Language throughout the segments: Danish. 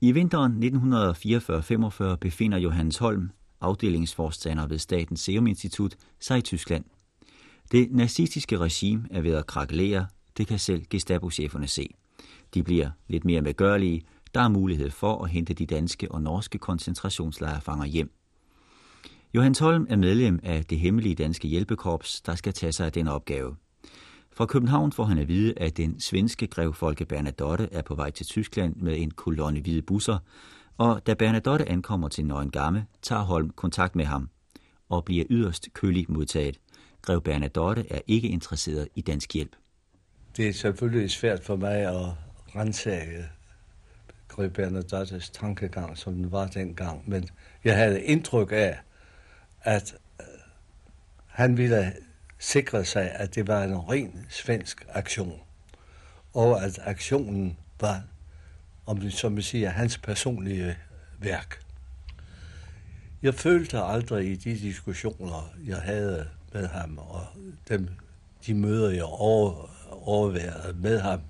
I vinteren 1944-45 befinder Johannes Holm, afdelingsforstander ved Statens Serum Institut, sig i Tyskland. Det nazistiske regime er ved at krakelere, det kan selv Gestapo-cheferne se. De bliver lidt mere medgørlige, der er mulighed for at hente de danske og norske koncentrationslejrefanger hjem. Johannes Holm er medlem af det hemmelige danske hjælpekorps, der skal tage sig af den opgave. Fra København får han at vide, at den svenske grev Folke Bernadotte er på vej til Tyskland med en kolonne hvide busser, og da Bernadotte ankommer til Nøgen Gamme, tager Holm kontakt med ham og bliver yderst kølig modtaget. Grev Bernadotte er ikke interesseret i dansk hjælp. Det er selvfølgelig svært for mig at rensage Grev Bernadottes tankegang, som den var dengang, men jeg havde indtryk af, at øh, han ville sikre sig, at det var en ren svensk aktion, og at aktionen var, om det som vi siger, hans personlige værk. Jeg følte aldrig i de diskussioner, jeg havde med ham, og dem, de møder, jeg over, overværede med ham,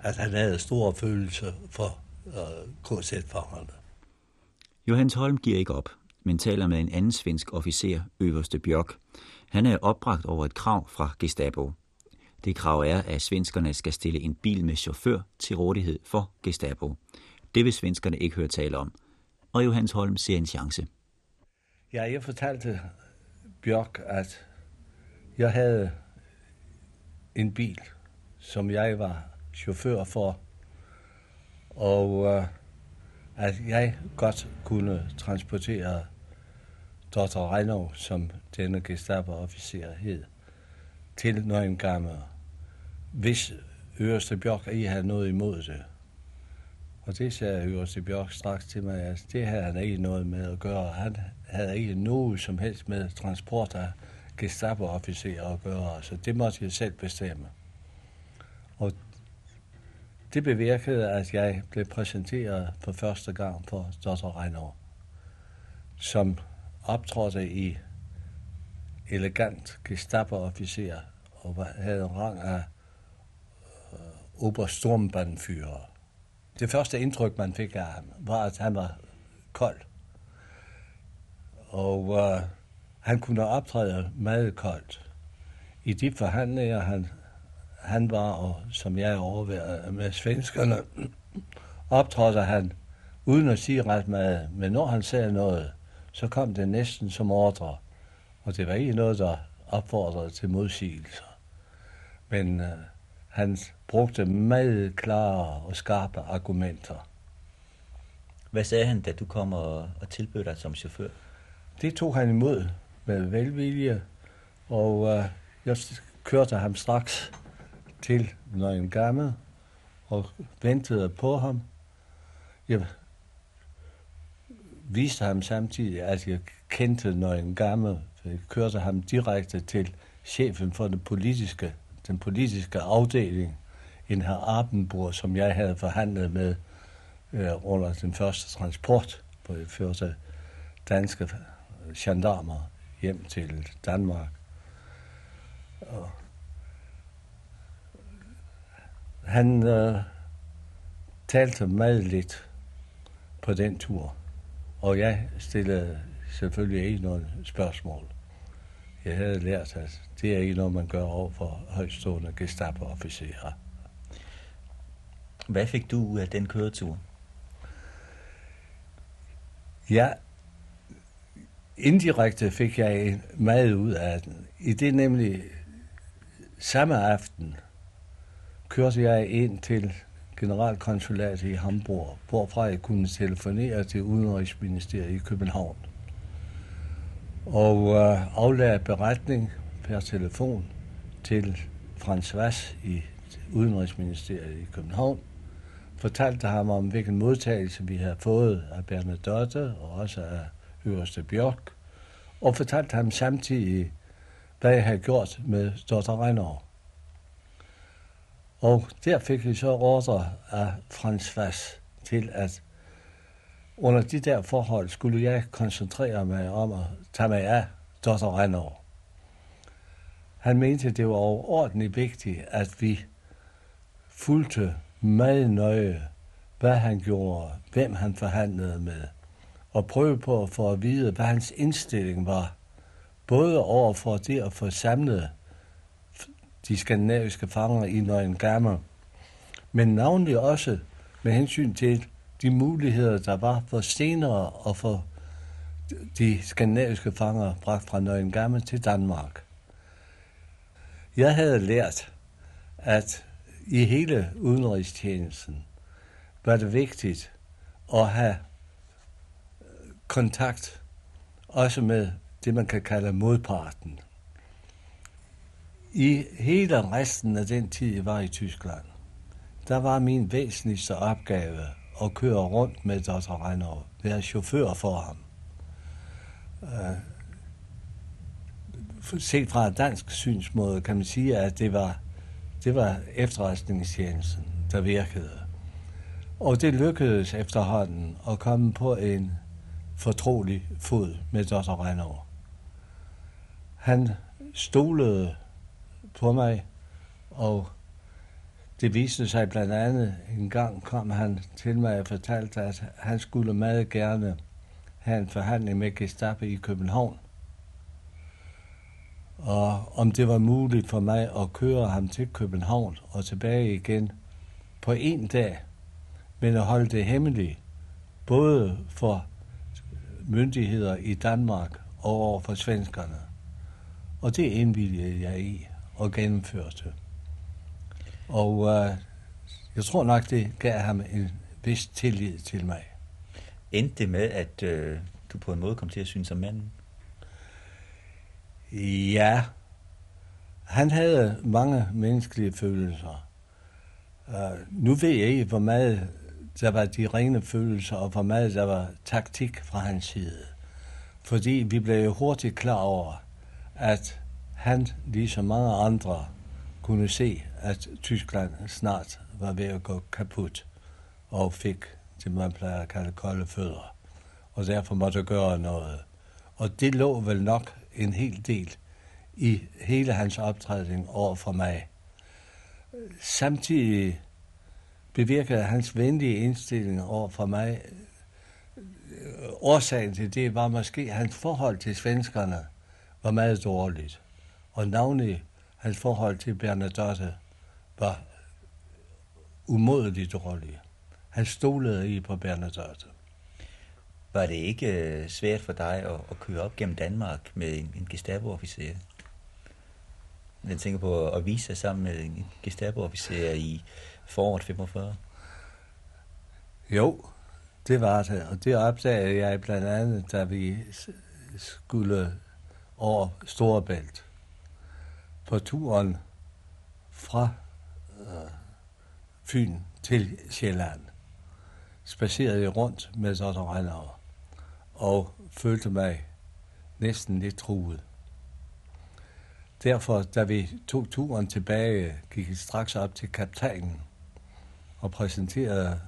at han havde store følelser for øh, KZ-fangerne. Johannes Holm giver ikke op, men taler med en anden svensk officer, Øverste Bjørk. Han er opbragt over et krav fra Gestapo. Det krav er, at svenskerne skal stille en bil med chauffør til rådighed for Gestapo. Det vil svenskerne ikke høre tale om. Og Johannes Holm ser en chance. Ja, jeg fortalte Bjørk, at jeg havde en bil, som jeg var chauffør for, og øh, at jeg godt kunne transportere Dr. Reinov, som denne Gestapo-officer hed, til Nøgengammer, hvis Øverste Bjørk ikke havde noget imod det. Og det sagde Øverste Bjørk straks til mig, at det havde han ikke noget med at gøre. Han havde ikke noget som helst med transport af Gestapo-officerer at gøre, så det måtte jeg selv bestemme. Og det bevirkede, at jeg blev præsenteret for første gang for Dr. Reiner, som optrådte i elegant Gestapo-officer og havde en rang af øh, uh, Obersturmbannführer. Det første indtryk, man fik af ham, var, at han var kold. Og uh, han kunne optræde meget koldt. I de forhandlinger, han, han var, og som jeg overværede med svenskerne, optrådte han uden at sige ret meget. Men når han sagde noget, så kom det næsten som ordre. Og det var ikke noget, der opfordrede til modsigelser. Men uh, han brugte meget klare og skarpe argumenter. Hvad sagde han, da du kom og, og tilbød dig som chauffør? Det tog han imod med velvilje, og uh, jeg kørte ham straks til Nøgen Gamme og ventede på ham. Jeg viste ham samtidig, at jeg kendte Nøgen Gamme. Jeg kørte ham direkte til chefen for den politiske, den politiske afdeling, en her Arbenburg, som jeg havde forhandlet med øh, under den første transport, hvor jeg førte danske gendarmer hjem til Danmark. Og han øh, talte meget lidt på den tur, og jeg stillede selvfølgelig ikke noget spørgsmål. Jeg havde lært, at det er ikke noget, man gør over for højstående Gestapo-officerer. Hvad fik du ud af den køretur? Ja, indirekte fik jeg meget ud af den. I det nemlig samme aften kørte jeg ind til generalkonsulatet i Hamburg, hvorfra jeg kunne telefonere til Udenrigsministeriet i København. Og øh, aflagde beretning per telefon til Frans Vass i Udenrigsministeriet i København. Fortalte ham om, hvilken modtagelse vi havde fået af Bernadotte og også af Øverste Bjørk. Og fortalte ham samtidig, hvad jeg havde gjort med Dotter Reiner. Og der fik vi så ordre af Frans Vass til, at under de der forhold skulle jeg koncentrere mig om at tage mig af Dr. Renner. Han mente, det var overordentligt vigtigt, at vi fulgte meget nøje hvad han gjorde, hvem han forhandlede med, og prøve på at få at vide, hvad hans indstilling var, både over for det at få samlet de skandinaviske fanger i Nøgen men navnlig også med hensyn til de muligheder, der var for senere at få de skandinaviske fanger bragt fra Nøgen til Danmark. Jeg havde lært, at i hele udenrigstjenesten var det vigtigt at have kontakt også med det, man kan kalde modparten. I hele resten af den tid, jeg var i Tyskland, der var min væsentligste opgave at køre rundt med Dr. Reynolds, være chauffør for ham. Uh, set fra et dansk synsmåde kan man sige, at det var, det var efterretningstjenesten, der virkede. Og det lykkedes efterhånden at komme på en fortrolig fod med Dr. Reynolds. Han stolede på mig, og det viste sig blandt andet, en gang kom han til mig og fortalte, at han skulle meget gerne have en forhandling med Gestapo i København. Og om det var muligt for mig at køre ham til København og tilbage igen på en dag, men at holde det hemmeligt, både for myndigheder i Danmark og over for svenskerne. Og det indvilligede jeg i og gennemførte. Og uh, jeg tror nok, det gav ham en vis tillid til mig. Endte det med, at uh, du på en måde kom til at synes om manden? Ja. Han havde mange menneskelige følelser. Uh, nu ved jeg ikke, hvor meget der var de rene følelser, og hvor meget der var taktik fra hans side. Fordi vi blev jo hurtigt klar over, at han, ligesom mange andre, kunne se, at Tyskland snart var ved at gå kaput og fik det, man plejer at kalde kolde fødder. Og derfor måtte gøre noget. Og det lå vel nok en hel del i hele hans optræden over for mig. Samtidig bevirkede hans venlige indstilling over for mig. Årsagen til det var måske hans forhold til svenskerne var meget dårligt. Og navnlig hans forhold til Bernadotte var umådeligt dårligt. Han stolede i på Bernadotte. Var det ikke øh, svært for dig at, at køre op gennem Danmark med en, en Gestapo-officer? Jeg tænker på at vise sig sammen med en Gestapo-officer i foråret 45? Jo, det var det, og det opdagede jeg blandt andet, da vi skulle over Storebælt på turen fra øh, Fyn til Sjælland. Spacerede jeg rundt med Dr. Renner og følte mig næsten lidt truet. Derfor, da vi tog turen tilbage, gik jeg straks op til kaptajnen og præsenterede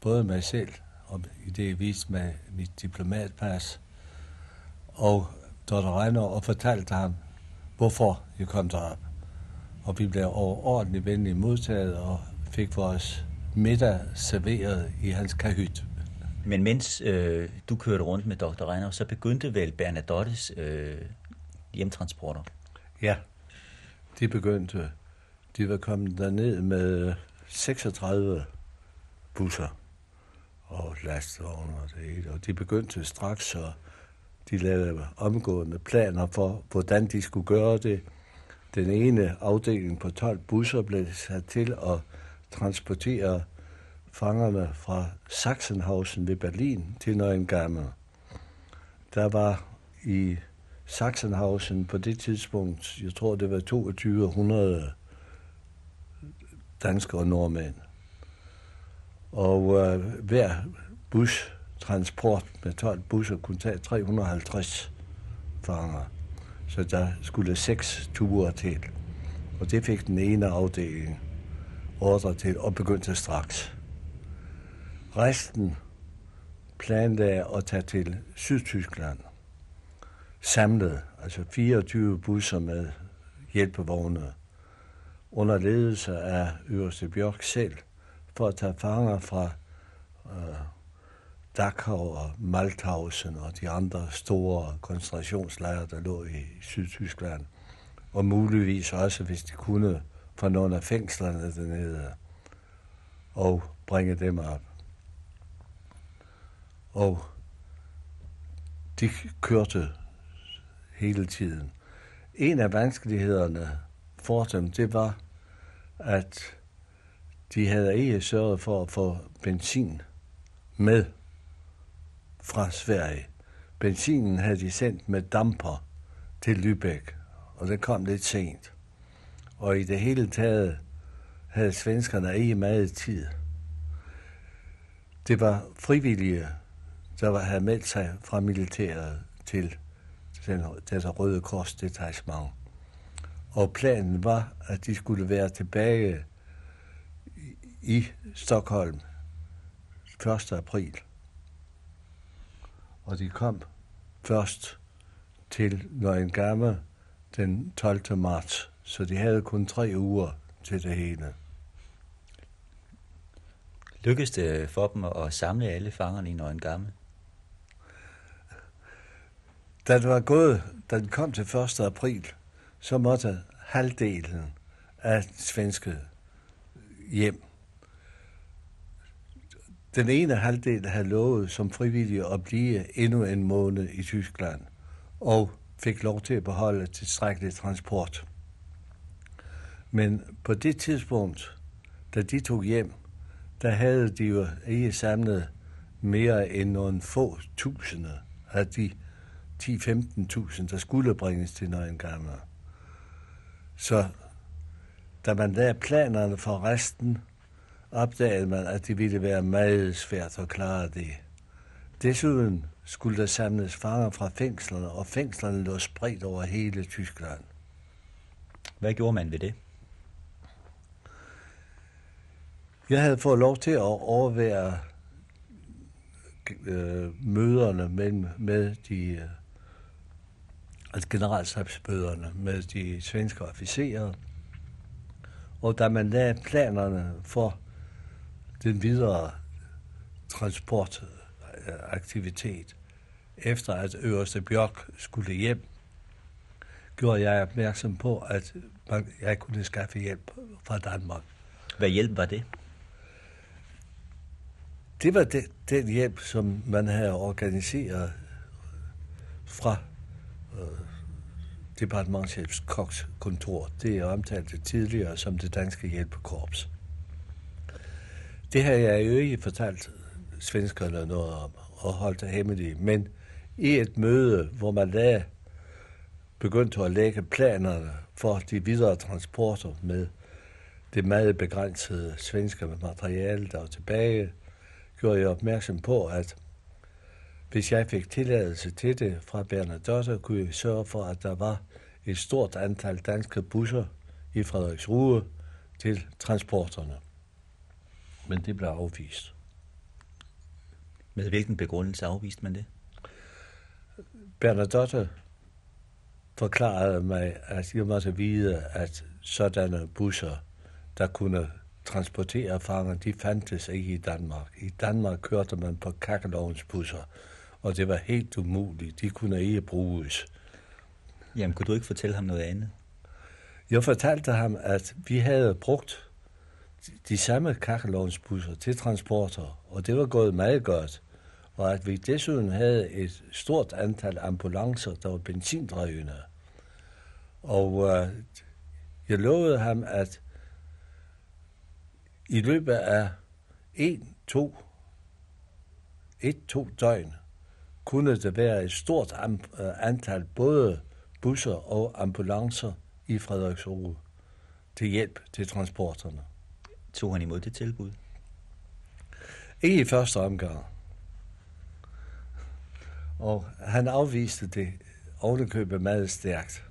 både mig selv, og i det jeg viste med mit diplomatpas, og Dr. Reiner, og fortalte ham, hvorfor jeg kom derop. Og vi blev overordentligt venligt modtaget og fik vores middag serveret i hans kahyt. Men mens øh, du kørte rundt med Dr. Reiner, så begyndte vel Bernadottes øh, hjemtransporter? Ja, de begyndte. De var kommet derned med 36 busser og lastvogne og det hele. Og de begyndte straks, og de lavede omgående planer for, hvordan de skulle gøre det. Den ene afdeling på 12 busser blev sat til at transportere fangerne fra Sachsenhausen ved Berlin til Neuengamme. Der var i Sachsenhausen på det tidspunkt, jeg tror det var 2200 danskere og nordmænd. Og øh, hver transport med 12 busser kunne tage 350 fanger. Så der skulle seks ture til. Og det fik den ene afdeling ordre til og begyndte straks. Resten planlagde at tage til Sydtyskland samlet, altså 24 busser med hjælpevogne, under ledelse af Øverste Bjørk selv, for at tage fanger fra øh, Dachau og Malthausen og de andre store koncentrationslejre, der lå i Sydtyskland. Og muligvis også, hvis de kunne, fra nogle af fængslerne dernede og bringe dem op. Og de kørte hele tiden. En af vanskelighederne for dem, det var, at de havde ikke sørget for at få benzin med fra Sverige. Benzinen havde de sendt med damper til Lübeck, og det kom lidt sent. Og i det hele taget havde svenskerne ikke meget tid. Det var frivillige, der var, havde meldt sig fra militæret til den, dette Røde Kors detachement. Og planen var, at de skulle være tilbage i Stockholm 1. april. Og de kom først til Nøgengamme den 12. marts, så de havde kun tre uger til det hele. Lykkedes det for dem at samle alle fangerne i Nøgengamme? Da det var gået, da den kom til 1. april, så måtte halvdelen af svenske hjem. Den ene halvdel havde lovet som frivillige at blive endnu en måned i Tyskland, og fik lov til at beholde tilstrækkelig transport. Men på det tidspunkt, da de tog hjem, der havde de jo ikke samlet mere end nogle få tusinde af de 10-15.000, der skulle bringes til Nøgengammer. Så da man lavede planerne for resten, opdagede man, at det ville være meget svært at klare det. Desuden skulle der samles fanger fra fængslerne, og fængslerne lå spredt over hele Tyskland. Hvad gjorde man ved det? Jeg havde fået lov til at overvære øh, møderne med, med de øh, altså generalstabsbøderne med de svenske officerer. Og da man lagde planerne for den videre transportaktivitet, efter at Øverste Bjørk skulle hjem, gjorde jeg opmærksom på, at jeg kunne skaffe hjælp fra Danmark. Hvad hjælp var det? Det var det, den hjælp, som man havde organiseret fra øh, departementchefs Koks kontor. Det er omtalt tidligere som det danske hjælpekorps. Det har jeg jo ikke fortalt svenskerne noget om og holdt det hemmeligt, men i et møde, hvor man da begyndte at lægge planerne for de videre transporter med det meget begrænsede svenske materiale, der var tilbage, gjorde jeg opmærksom på, at hvis jeg fik tilladelse til det fra Bernadotte, kunne jeg sørge for, at der var et stort antal danske busser i Frederiksruhe til transporterne. Men det blev afvist. Med hvilken begrundelse afviste man det? Bernadotte forklarede mig, at jeg måtte vide, at sådanne busser, der kunne transportere fanger, de fandtes ikke i Danmark. I Danmark kørte man på kakkelovens busser, og det var helt umuligt. De kunne ikke bruges. Jamen, kunne du ikke fortælle ham noget andet? Jeg fortalte ham, at vi havde brugt de samme kakkelovnsbusser til transporter, og det var gået meget godt. Og at vi desuden havde et stort antal ambulancer, der var benzindrevne. Og øh, jeg lovede ham, at i løbet af en, to, et, to døgn, kunne det være et stort øh, antal både busser og ambulancer i Frederiksru til hjælp til transporterne. Tog han imod det tilbud? Ikke i første omgang. Og han afviste det ovenikøbet meget stærkt.